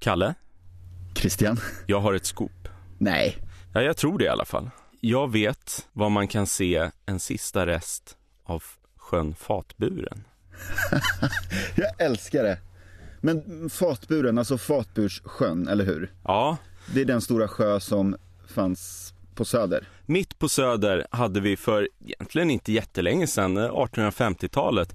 Kalle, Christian? jag har ett scoop. Nej. Ja, jag tror det i alla fall. Jag vet var man kan se en sista rest av sjön Fatburen. Jag älskar det. Men Fatburen, alltså Fatburssjön, eller hur? Ja, Det är den stora sjö som fanns på Söder. mitt på Söder hade vi för egentligen inte jättelänge sedan, eh, 1850-talet,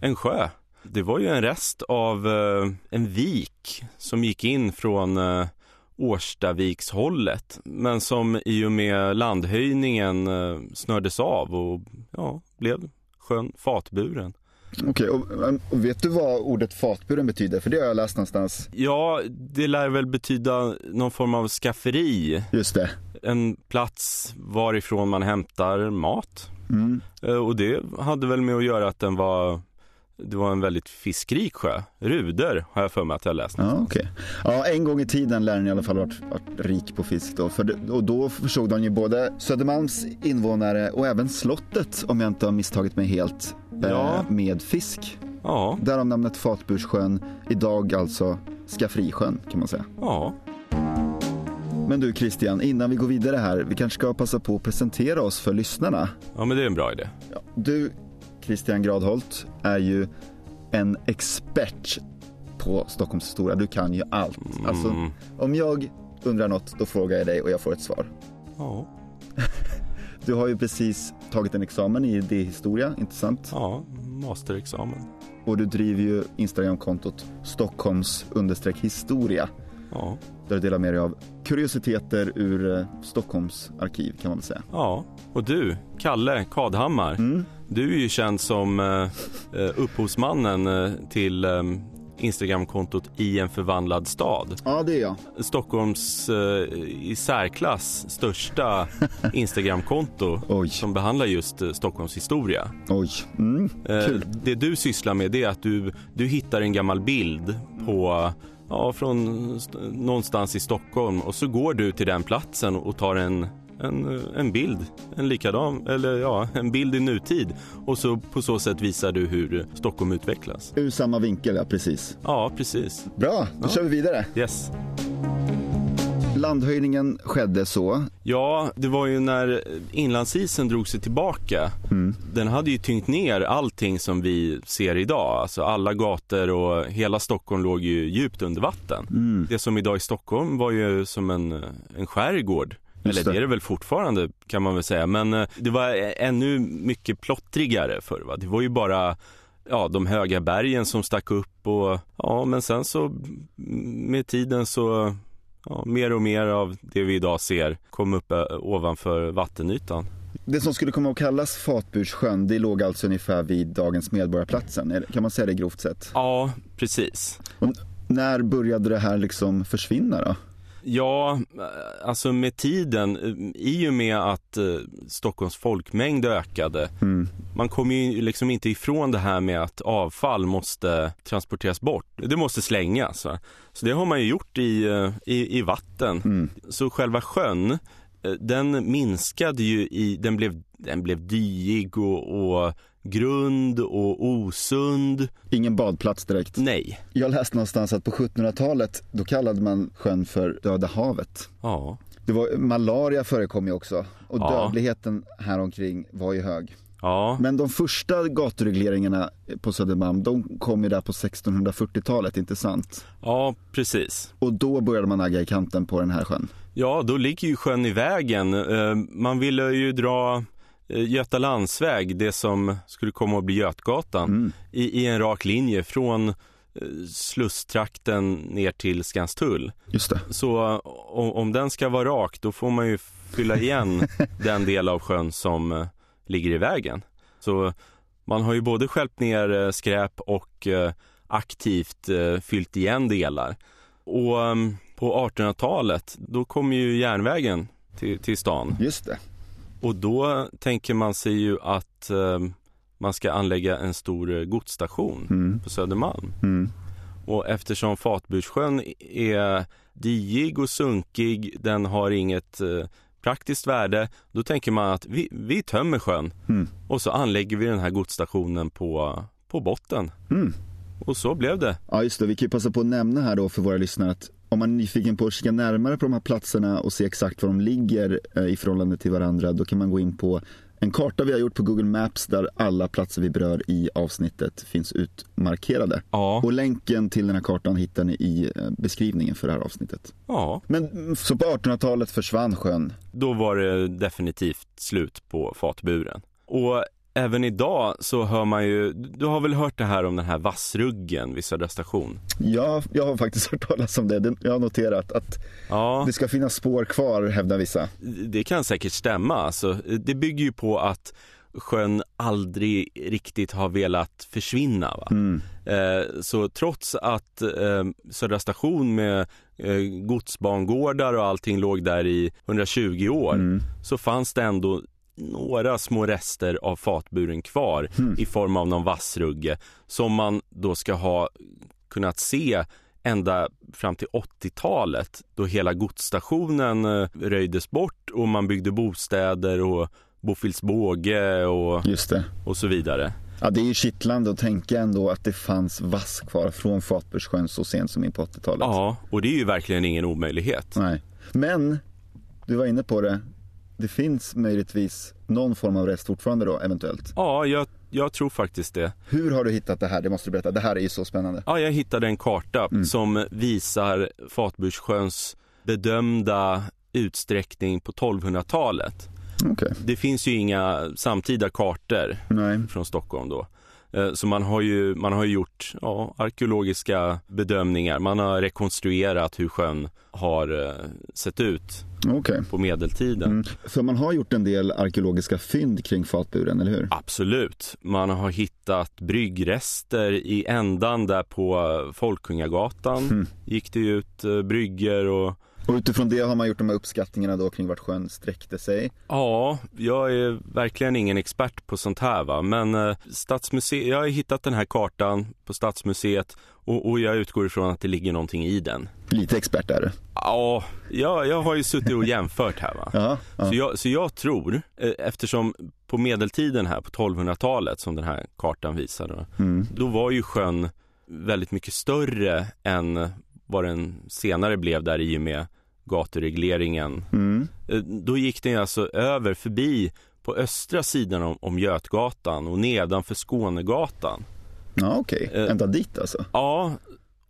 en sjö. Det var ju en rest av eh, en vik som gick in från eh, Årstavikshållet men som i och med landhöjningen eh, snördes av och ja, blev sjön Fatburen. Okej, och, och vet du vad ordet fatburen betyder? För det har jag läst någonstans. Ja, det lär väl betyda någon form av skafferi. Just det. En plats varifrån man hämtar mat. Mm. Och det hade väl med att göra att den var det var en väldigt fiskrik sjö. Ruder har jag för mig att jag läst. Ja, okej. Ja, en gång i tiden lär den i alla fall varit, varit rik på fisk då. Det, och då försåg de ju både Södermalms invånare och även slottet, om jag inte har misstagit mig helt, eh, Ja. med fisk. Ja, Därav namnet Fatburssjön, idag alltså Skaffrisjön kan man säga. ja. Men du Christian, innan vi går vidare här, vi kanske ska passa på att presentera oss för lyssnarna. Ja, men det är en bra idé. Du, Christian Gradholt, är ju en expert på Stockholms historia. Du kan ju allt. Alltså, Mm. om jag undrar något, då frågar jag dig och jag får ett svar. Ja, Du har ju precis tagit en examen i idéhistoria, inte sant? ja, masterexamen. Och du driver ju Instagramkontot Stockholms historia. Ja, Där du delar med dig av kuriositeter ur eh, Stockholms arkiv kan man väl säga. ja. Och du, Kalle Kadhammar, Mm. du är ju känd som eh, eh, upphovsmannen eh, till eh, Instagramkontot i en förvandlad stad. Ja, det är jag. Stockholms eh, i särklass största Instagramkonto som behandlar just eh, Stockholms historia. Oj. Mm. Eh, Kul. Det du sysslar med det är att du, du hittar en gammal bild på Ja, från st- någonstans i Stockholm och så går du till den platsen och tar en, en, en bild, en likadan, eller ja, en bild i nutid och så på så sätt visar du hur Stockholm utvecklas. Ur samma vinkel, ja precis. Ja, precis. Bra, då kör vi vidare. Yes. Landhöjningen skedde så. Ja, det var ju när inlandsisen drog sig tillbaka. Den hade ju tyngt ner allting som vi ser idag. Alltså alla gator och hela Stockholm låg ju djupt under vatten. Det som idag i Stockholm var ju som en, en skärgård. Eller det. är det väl fortfarande kan man väl säga. Men eh, det var ännu mycket plottrigare förr. Va? Det var ju bara ja, de höga bergen som stack upp och ja, men sen så med tiden så ja, mer och mer av det vi idag ser kom upp eh, ovanför vattenytan. Det som skulle komma att kallas Fatburssjön, det låg alltså ungefär vid dagens Medborgarplatsen. Kan man säga det grovt sett? Ja, precis. Och när började det här liksom försvinna då? Ja, alltså med tiden, i och med att eh, Stockholms folkmängd ökade, man kommer ju liksom inte ifrån det här med att avfall måste transporteras bort. Det måste slängas. Va? Så det har man ju gjort i, eh, i, i vatten. Så själva sjön, eh, den minskade ju i, den blev, den blev dyig och, och grund och osund. Ingen badplats direkt. Nej. Jag läste någonstans att på 1700-talet, då kallade man sjön för Döda havet. Ja. Det var, malaria förekom ju också och Ja. dödligheten här omkring var ju hög. Ja. Men de första gaturegleringarna på Södermalm, de kom ju där på 1640-talet, inte sant? ja, precis. Och då började man nagga i kanten på den här sjön. Ja, då ligger ju sjön i vägen. Eh, Man ville ju dra Göta landsväg, det som skulle komma att bli Götgatan, i, i en rak linje från eh, Slusstrakten ner till Skanstull. Just det. Så eh, om, om den ska vara rak, då får man ju fylla igen den del av sjön som eh, ligger i vägen. Så man har ju både skälpt ner eh, skräp och eh, aktivt eh, fyllt igen delar. Och ehm, på 1800-talet, då kom ju järnvägen till, till stan. Just det. Och då tänker man sig ju att ehm, man ska anlägga en stor eh, godsstation på Södermalm. Mm. Och eftersom Fatburssjön är diig och sunkig, den har inget eh, praktiskt värde, då tänker man att vi, vi tömmer sjön Mm. och så anlägger vi den här godsstationen på, på botten. Mm. Och så blev det. Ja just det, vi kan ju passa på att nämna här då för våra lyssnare att om man är nyfiken på att kika närmare på de här platserna och se exakt var de ligger eh, i förhållande till varandra, då kan man gå in på en karta vi har gjort på Google Maps där alla platser vi berör i avsnittet finns utmarkerade. Ja. Och länken till den här kartan hittar ni i eh, beskrivningen för det här avsnittet. Ja, Men mm, så på 1800-talet försvann sjön. då var det definitivt slut på fatburen. Och även idag så hör man ju, du har väl hört det här om den här vassruggen vid Södra station? Ja, jag har faktiskt hört talas om det. Jag har noterat att Ja, det ska finnas spår kvar, hävdar vissa. det kan säkert stämma. Alltså, det bygger ju på att sjön aldrig riktigt har velat försvinna. Va? Mm. Eh, så trots att eh, Södra station med eh, godsbangårdar och allting låg där i 120 år Mm. så fanns det ändå några små rester av fatburen kvar Mm. i form av någon vassrugge som man då ska ha kunnat se ända fram till 80-talet då hela godsstationen eh, röjdes bort och man byggde bostäder och Bofilsbåge och, Just det. och så vidare. Ja, det är ju kittlande att tänka ändå att det fanns vass kvar från Fatburssjön så sent som in på 80-talet. Ja, och det är ju verkligen ingen omöjlighet. Nej. Men, du var inne på det, det finns möjligtvis någon form av rest fortfarande då, eventuellt. Ja, jag, jag tror faktiskt det. Hur har du hittat det här? Det måste du berätta. Det här är ju så spännande. Ja, jag hittade en karta som visar Fatburssjöns bedömda utsträckning på 1200-talet. Okej. Det finns ju inga samtida kartor Nej. från Stockholm då. Eh, Så man har ju, man har gjort ja, arkeologiska bedömningar. Man har rekonstruerat hur sjön har eh, sett ut Okej. på medeltiden. Mm. För man har gjort en del arkeologiska fynd kring fatburen, eller hur? Absolut. Man har hittat bryggrester i ändan där på Folkungagatan. Mm. Gick det ut eh, brygger och Och utifrån det har man gjort de här uppskattningarna då kring vart sjön sträckte sig. Ja, jag är verkligen ingen expert på sånt här va, men eh, Stadsmuseet, jag har hittat den här kartan på Stadsmuseet och, och jag utgår ifrån att det ligger någonting i den. Lite expert är du. Ja, jag, jag har ju suttit och jämfört här va. Ja, ja. Så jag, så jag tror, eh, eftersom på medeltiden här på 1200-talet som den här kartan visar Mm. då var ju sjön väldigt mycket större än vad den senare blev där i och med gaturegleringen Mm. Eh, Då gick den alltså över förbi på östra sidan om, om Götgatan och nedanför Skånegatan. Ja, okej. Eh. Ända dit alltså. Ja,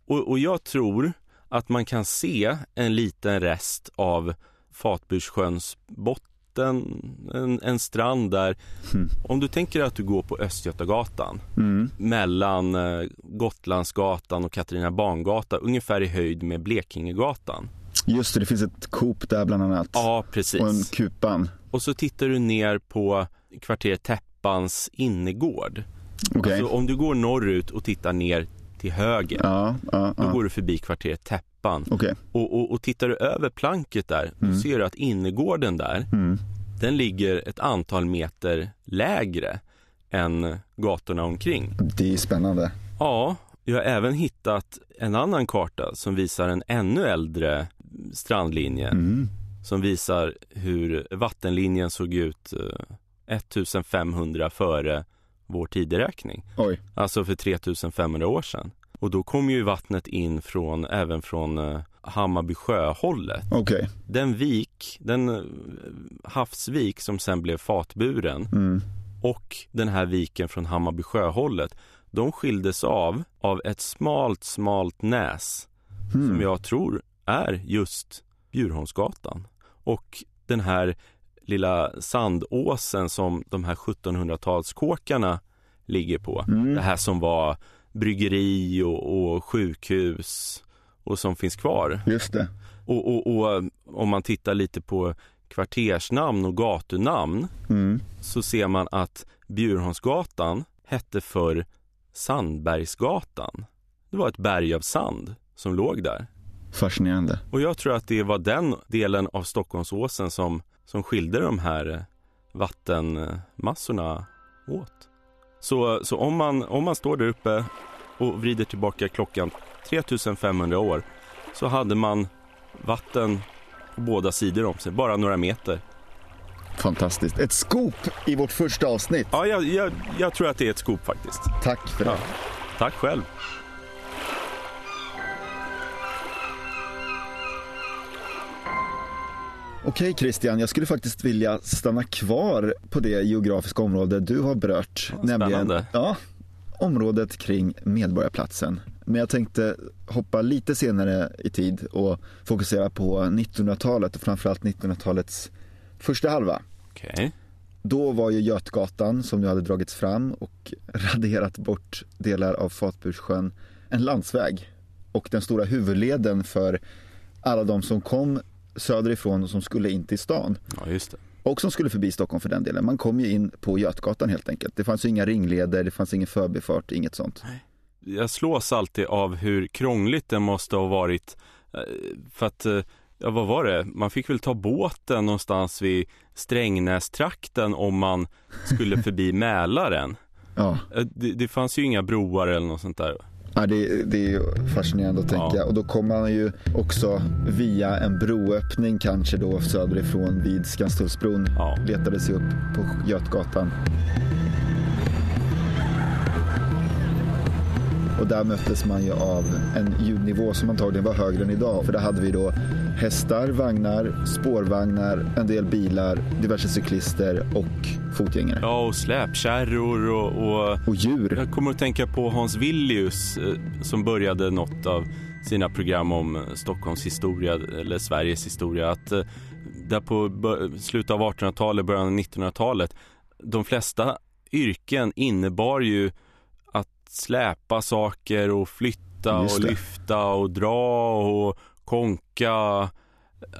och, och jag tror att man kan se en liten rest av Fatburssjöns botten, en, en strand där. Mm. Om du tänker att du går på Östgötagatan Mm. mellan eh, Gotlandsgatan och Katarina Bangata ungefär i höjd med Blekingegatan. Just det, det finns ett Coop där bland annat. Ja, precis. Och en Kupan. Och så tittar du ner på kvarteret Täppans innergård. Okej. Alltså om du går norrut och tittar ner till höger, Ja, ja, då ja. går du förbi kvarteret Täppan. Okej. Och, och, och tittar du över planket där, då Mm. ser du att innergården där, Mm. den ligger ett antal meter lägre än gatorna omkring. Det är spännande. Ja, jag har även hittat en annan karta som visar en ännu äldre strandlinje. Mm. som visar hur vattenlinjen såg ut eh, 1500 före vår tideräkning. Oj. Alltså för 3500 år sedan. Och då kom ju vattnet in från, även från eh, Hammarby sjöhållet. Okej. Den vik, den eh, havsvik som sen blev fatburen Mm. och den här viken från Hammarby sjöhållet, de skildes av av ett smalt, smalt näs som Mm. jag tror är just Bjurholmsgatan. Och den här lilla sandåsen som de här 1700-talskåkarna ligger på. Mm. Det här som var bryggeri och, och sjukhus och som finns kvar. Just det. Och, och, och om man tittar lite på kvartersnamn och gatunamn Mm. så ser man att Bjurholmsgatan hette för Sandbergsgatan. Det var ett berg av sand som låg där. Fascinerande. Och jag tror att det var den delen av Stockholmsåsen som, som skilde de här eh, vattenmassorna åt. Så, så om, man, om man står där uppe och vrider tillbaka klockan 3500 år så hade man vatten på båda sidor om sig, bara några meter. Fantastiskt. Ett scoop i vårt första avsnitt. Ja, jag, jag, jag tror att det är ett skop faktiskt. Tack för det. Ja. Tack själv. Okej Christian, jag skulle faktiskt vilja stanna kvar på det geografiska område du har berört. Ja, nämligen ja, området kring Medborgarplatsen. Men jag tänkte hoppa lite senare i tid och fokusera på 1900-talet och framförallt 1900-talets första halva. Okay. Då var ju Götgatan som nu hade dragits fram och raderat bort delar av Fatburssjön en landsväg och den stora huvudleden för alla de som kom söderifrån och som skulle in till stan. Ja, just det. Och som skulle förbi Stockholm för den delen. Man kom ju in på Götgatan helt enkelt. Det fanns ju inga ringleder, det fanns ingen förbifart, inget sånt. Jag slås alltid av hur krångligt det måste ha varit. Eh, för att, eh, ja vad var det? Man fick väl ta båten någonstans vid Strängnästrakten om man skulle förbi Mälaren. Ja. Eh, det, det fanns ju inga broar eller något sånt där. Ja, det, det är ju fascinerande att tänka. Ja. Och då kommer man ju också via en broöppning kanske då söderifrån vid Skanstullsbron. Ja. Letade sig upp på Götgatan. Och där möttes man ju av en ljudnivå som antagligen var högre än idag. För där hade vi då hästar, vagnar, spårvagnar, en del bilar, diverse cyklister och fotgängare. Ja, och släpkärror och, och... Och djur. Jag kommer att tänka på Hans Villius eh, som började något av sina program om Stockholms historia eller Sveriges historia. Att eh, där på slutet av 1800-talet, början av 1900-talet, de flesta yrken innebar ju släpa saker och flytta och lyfta och dra och konka.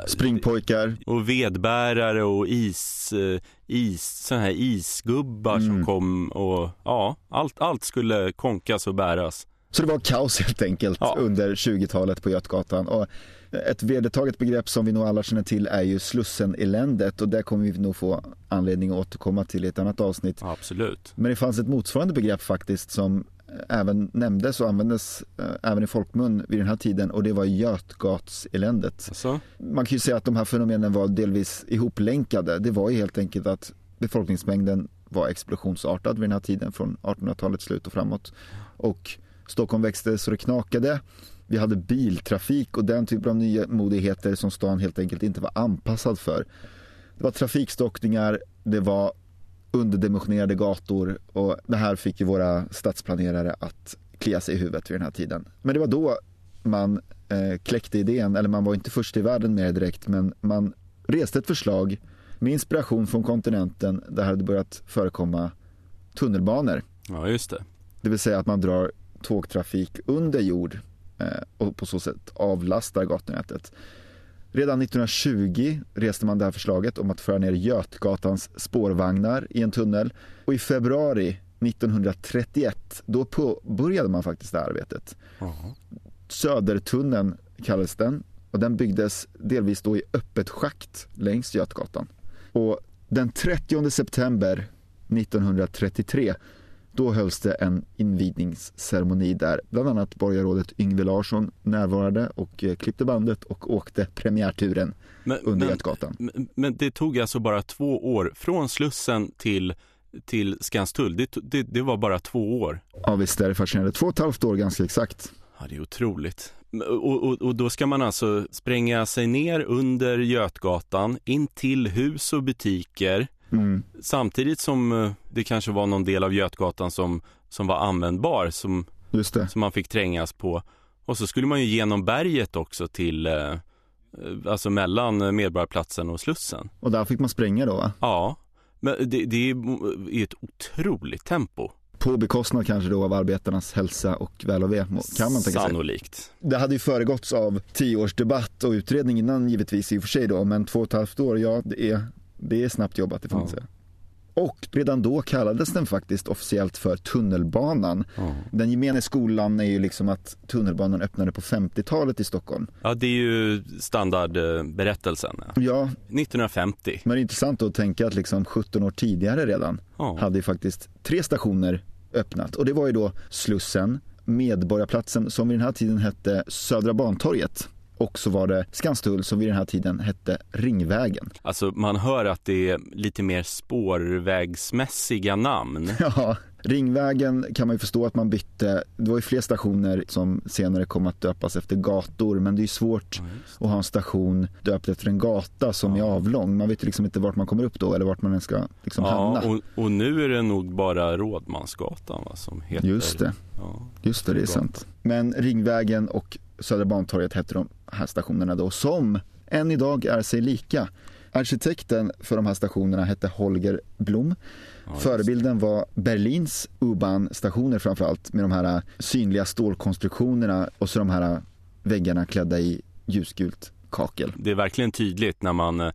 Springpojkar. Och vedbärare och is, eh, is sådana här isgubbar mm. som kom och ja, allt, allt skulle konkas och bäras. Så det var kaos helt enkelt ja. under 20-talet på Götgatan. Och ett vedertaget begrepp som vi nog alla känner till är ju Slussen-eländet och det kommer vi nog få anledning att återkomma till i ett annat avsnitt. Absolut. Men det fanns ett motsvarande begrepp faktiskt som även nämndes och användes äh, även i folkmun vid den här tiden och det var Götgatseländet. Alltså? Man kan ju säga att de här fenomenen var delvis ihoplänkade. Det var ju helt enkelt att befolkningsmängden var explosionsartad vid den här tiden från 1800-talets slut och framåt. Och Stockholm växte så det knakade. Vi hade biltrafik och den typen av nymodigheter som stan helt enkelt inte var anpassad för. Det var trafikstockningar, det var underdimensionerade gator och det här fick ju våra stadsplanerare att klia sig i huvudet vid den här tiden. Men det var då man eh, kläckte idén, eller man var inte först i världen med det direkt, men man reste ett förslag med inspiration från kontinenten där det hade börjat förekomma tunnelbanor. Ja, just det. Det vill säga att man drar tågtrafik under jord eh, och på så sätt avlastar gatunätet. Redan 1920 reste man det här förslaget om att föra ner Götgatans spårvagnar i en tunnel och i februari 1931 då påbörjade man faktiskt det här arbetet. Aha. Södertunneln kallades den och den byggdes delvis då i öppet schakt längs Götgatan. Och den 30 september 1933 då hölls det en invigningsceremoni där bland annat borgarrådet Yngve Larsson närvarade och eh, klippte bandet och åkte premiärturen men, under Götgatan. Men, men det tog alltså bara två år från Slussen till till Skanstull. Det, det, det, var bara två år. Ja visst är det fascinerande. Två och ett halvt år ganska exakt. Ja det är otroligt. Och, och, och, då ska man alltså spränga sig ner under Götgatan in till hus och butiker Mm. Samtidigt som eh, det kanske var någon del av Götgatan som, som var användbar som, som man fick trängas på. Och så skulle man ju genom berget också till, eh, eh alltså mellan Medborgarplatsen och Slussen. Och där fick man spränga då va? Ja, men det, det är ett otroligt tempo. På bekostnad kanske då av arbetarnas hälsa och väl och ve, kan man tänka sig. Sannolikt. Det hade ju föregåtts av tio års debatt och utredning innan givetvis i och för sig då, men två och ett halvt år, ja det är det är snabbt jobbat, det får man säga. Och redan då kallades den faktiskt officiellt för tunnelbanan. Mm. Den gemene skolan är ju liksom att tunnelbanan öppnade på 50-talet i Stockholm. Ja, det är ju standardberättelsen. Ja. 1950. Men det är intressant att tänka att liksom 17 år tidigare redan mm. hade ju faktiskt tre stationer öppnat. Och det var ju då Slussen, Medborgarplatsen som vid den här tiden hette Södra Bantorget och så var det Skanstull som vid den här tiden hette Ringvägen. Alltså man hör att det är lite mer spårvägsmässiga namn. Ja. Ringvägen kan man ju förstå att man bytte. Det var ju fler stationer som senare kom att döpas efter gator. Men det är ju svårt att ha en station döpt efter en gata som är avlång. Man vet ju liksom inte vart man kommer upp då eller vart man ska liksom Ja, hamna. och, och nu är det nog bara Rådmansgatan va, som heter... Just det. Ja. Just det, det är sant. Men Ringvägen och Södra Bantorget hette de här stationerna då, som än idag är sig lika. Arkitekten för de här stationerna hette Holger Blom. Ja, Förebilden var Berlins U-Bahn-stationer framförallt med de här synliga stålkonstruktionerna och så de här väggarna klädda i ljusgult kakel. Det är verkligen tydligt när man, eh,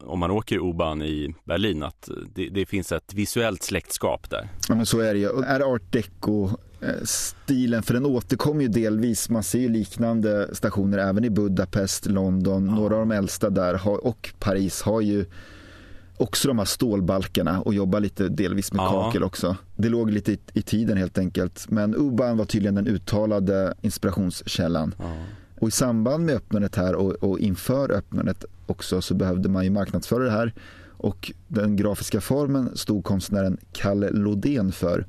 om man åker O-Bahn i Berlin, att det, det finns ett visuellt släktskap där. Ja men så är det ju. Är art deco stilen, för den återkommer ju delvis. Man ser ju liknande stationer även i Budapest, London, några av de äldsta där har, och Paris har ju också de här stålbalkarna och jobbar lite delvis med Ja. kakel också. Det låg lite i, i tiden helt enkelt. Men U-Bahn var tydligen den uttalade inspirationskällan. Ja. Och i samband med öppnandet här och, och inför öppnandet också så behövde man ju marknadsföra det här. Och den grafiska formen stod konstnären Kalle Lodén för.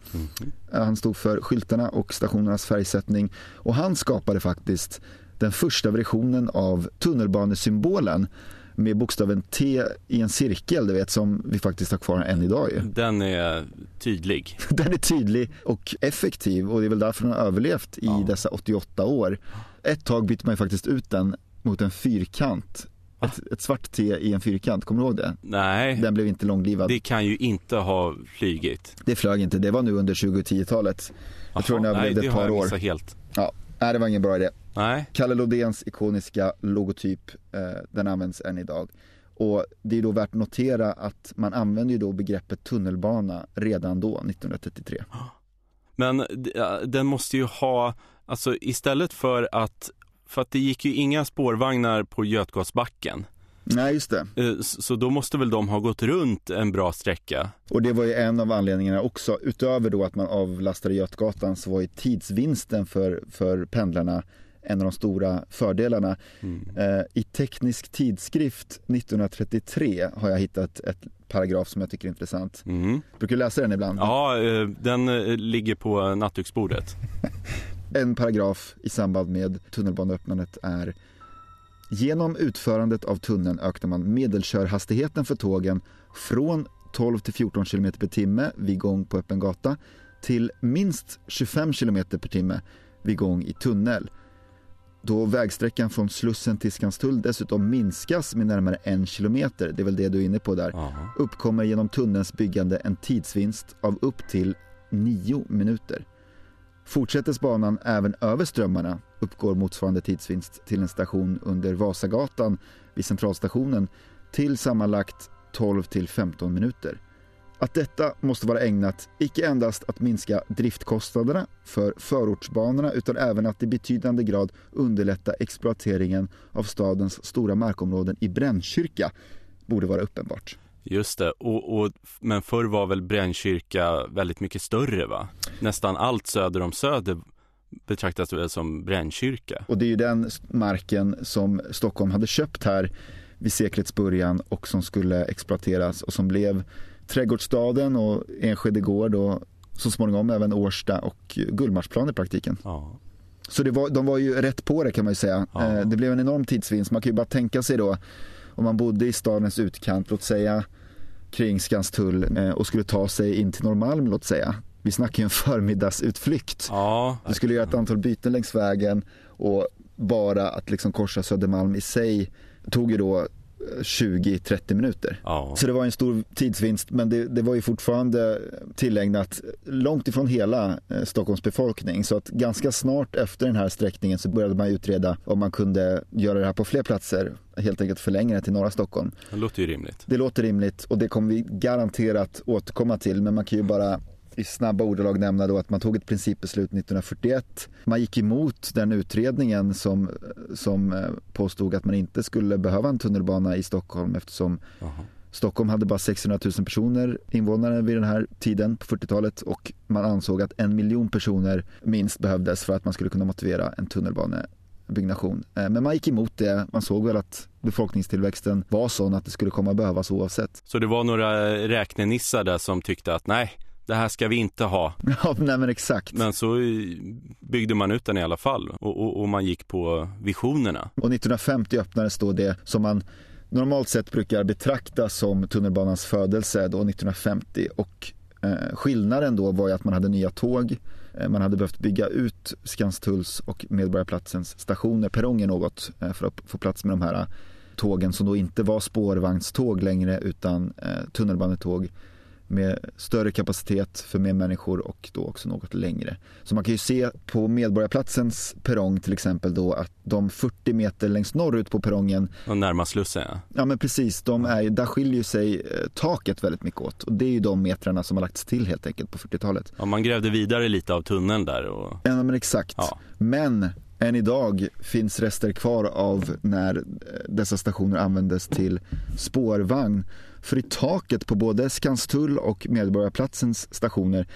Han stod för skyltarna och stationernas färgsättning. Och han skapade faktiskt den första versionen av tunnelbanesymbolen med bokstaven T i en cirkel, du vet, som vi faktiskt har kvar än idag ju. Den är tydlig. Den är tydlig och effektiv och det är väl därför den har överlevt i Ja. dessa 88 år. Ett tag bytte man ju faktiskt ut den mot en fyrkant. Ett, ett svart T i en fyrkant, kommer du ihåg det? Nej, Den blev inte långlivad. det kan ju inte ha flygit. Det flög inte, det var nu under 2010-talet. Jag tror den överlevde nej, ett det har par jag år. missat helt. Ja, nej, det var ingen bra idé. Nej, Kalle Lodéns ikoniska logotyp, eh, den används än idag. Och det är då värt att notera att man använder ju då begreppet tunnelbana redan då, 1933. men den måste ju ha, alltså istället för att, för att det gick ju inga spårvagnar på Götgatsbacken. Nej, just det. Eh, Så då måste väl de ha gått runt en bra sträcka. Och det var ju en av anledningarna också, utöver då att man avlastade Götgatan så var ju tidsvinsten för, för pendlarna en av de stora fördelarna. Eh, I Teknisk Tidskrift 1933 har jag hittat ett paragraf som jag tycker är intressant. Mm. Brukar du läsa den ibland? Ja, eh, den ligger på nattduksbordet. En paragraf i samband med tunnelbaneöppnandet är Genom utförandet av tunneln ökade man medelkörhastigheten för tågen från 12 till 14 km per timme vid gång på öppen gata till minst 25 km per timme vid gång i tunnel. Då vägsträckan från Slussen till Skanstull dessutom minskas med närmare en kilometer, det är väl det du är inne på där, Ja. uppkommer genom tunnelns byggande en tidsvinst av upp till 9 minuter. Fortsätter banan även över strömmarna uppgår motsvarande tidsvinst till en station under Vasagatan vid centralstationen till sammanlagt 12 till 15 minuter. Att detta måste vara ägnat icke endast att minska driftkostnaderna för förortsbanorna utan även att i betydande grad underlätta exploateringen av stadens stora markområden i Brännkyrka borde vara uppenbart. Just det, och, och, men förr var väl Brännkyrka väldigt mycket större va? Nästan allt söder om Söder betraktas väl som Brännkyrka. Och det är ju den marken som Stockholm hade köpt här vid seklets början och som skulle exploateras och som blev Trädgårdsstaden och Enskede gård och så småningom även Årsta och Gullmarsplan i praktiken. Ja. Så det var, de var ju rätt på det kan man ju säga. Ja. Eh, Det blev en enorm tidsvinst. Man kan ju bara tänka sig då om man bodde i stadens utkant, låt säga kring Skanstull eh, och skulle ta sig in till Norrmalm, låt säga. Vi snackar ju en förmiddagsutflykt. Ja, Du skulle göra ett antal byten längs vägen och bara att liksom korsa Södermalm i sig tog ju då 20-30 minuter. ja. Så det var en stor tidsvinst men det, det var ju fortfarande tillägnat långt ifrån hela eh, Stockholms befolkning. Så att ganska snart efter den här sträckningen så började man utreda om man kunde göra det här på fler platser. Helt enkelt förlänga det till norra Stockholm. det låter ju rimligt. Det låter rimligt och det kommer vi garanterat återkomma till men man kan ju bara i snabba ordalag nämna då att man tog ett principbeslut 1941. Man gick emot den utredningen som, som eh, påstod att man inte skulle behöva en tunnelbana i Stockholm eftersom Jaha. Stockholm hade bara 600 000 personer invånare vid den här tiden på 40-talet och man ansåg att en miljon personer minst behövdes för att man skulle kunna motivera en tunnelbanebyggnation. Eh, Men man gick emot det, man såg väl att befolkningstillväxten var sån att det skulle komma att behövas oavsett. Så det var några räknenissar där som tyckte att nej, det här ska vi inte ha. Ja, nej men exakt. Men så byggde man ut den i alla fall och, och, och man gick på visionerna. Och 1950 öppnades då det som man normalt sett brukar betrakta som tunnelbanans födelse då 1950 och eh, skillnaden då var ju att man hade nya tåg, eh, man hade behövt bygga ut Skanstulls och Medborgarplatsens stationer, perronger något eh, för att få plats med de här tågen som då inte var spårvagnståg längre utan eh, tunnelbanetåg med större kapacitet för mer människor och då också något längre. Så man kan ju se på Medborgarplatsens perrong till exempel då att de 40 meter längst norrut på perrongen Och närmast Slussen ja. Ja men precis, de är, där skiljer sig eh, taket väldigt mycket åt och det är ju de metrarna som har lagts till helt enkelt på 40-talet. Ja man grävde vidare lite av tunneln där och... Ja men exakt. Ja. Men än idag finns rester kvar av när eh, dessa stationer användes till spårvagn. För i taket på både Skanstull och Medborgarplatsens stationer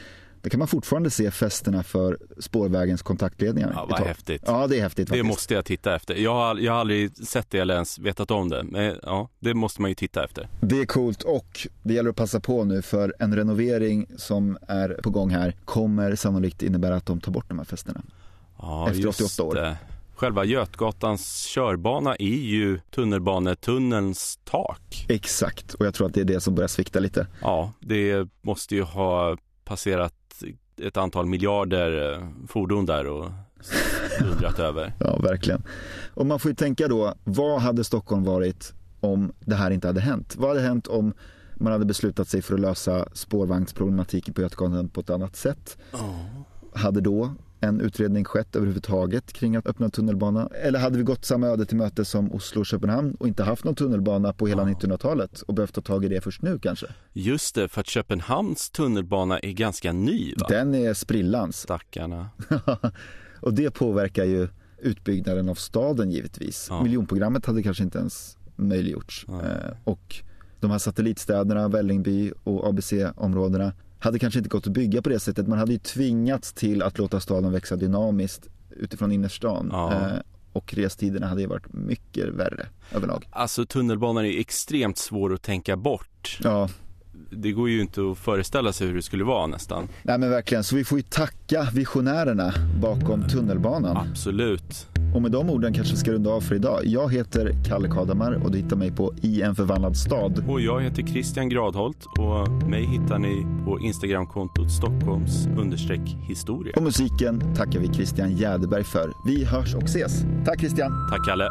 där kan man fortfarande se fästena för spårvägens kontaktledningar. Ja, vad häftigt. Ja, det är häftigt. Det måste jag titta efter. Jag har, jag har aldrig sett det eller ens vetat om det. Men ja, det måste man ju titta efter. Det är coolt och det gäller att passa på nu för en renovering som är på gång här kommer sannolikt innebära att de tar bort de här fästena. Ja, efter 88 år. Det. Själva Götgatans körbana är ju tunnelbanetunnelns tak. Exakt, och jag tror att det är det som börjar svikta lite. Ja, det måste ju ha passerat ett antal miljarder eh, fordon där och undrat över. Ja, verkligen. Och man får ju tänka då, vad hade Stockholm varit om det här inte hade hänt? Vad hade hänt om man hade beslutat sig för att lösa spårvagnsproblematiken på Götgatan på ett annat sätt? Oh. Hade då en utredning skett överhuvudtaget kring att öppna tunnelbana? Eller hade vi gått samma öde till möte som Oslo och Köpenhamn och inte haft någon tunnelbana på hela ja. 1900-talet och behövt ta tag i det först nu kanske? Just det, för att Köpenhamns tunnelbana är ganska ny va? Den är sprillans. Stackarna. och det påverkar ju utbyggnaden av staden givetvis. Ja. Miljonprogrammet hade kanske inte ens möjliggjorts. Ja. Eh, och de här satellitstäderna, Vällingby och ABC-områdena hade kanske inte gått att bygga på det sättet. Man hade ju tvingats till att låta staden växa dynamiskt utifrån innerstan. Ja. Eh, och restiderna hade ju varit mycket värre överlag. Alltså tunnelbanan är extremt svår att tänka bort. Ja. Det går ju inte att föreställa sig hur det skulle vara nästan. Nej men verkligen, så vi får ju tacka visionärerna bakom tunnelbanan. Absolut. Och med de orden kanske vi ska runda av för idag. Jag heter Kalle Kadamar och du hittar mig på I en förvandlad stad. Och jag heter Christian Gradholt och mig hittar ni på Instagramkontot Stockholms historia. Och musiken tackar vi Christian Jäderberg för. Vi hörs och ses. Tack Christian. Tack Kalle.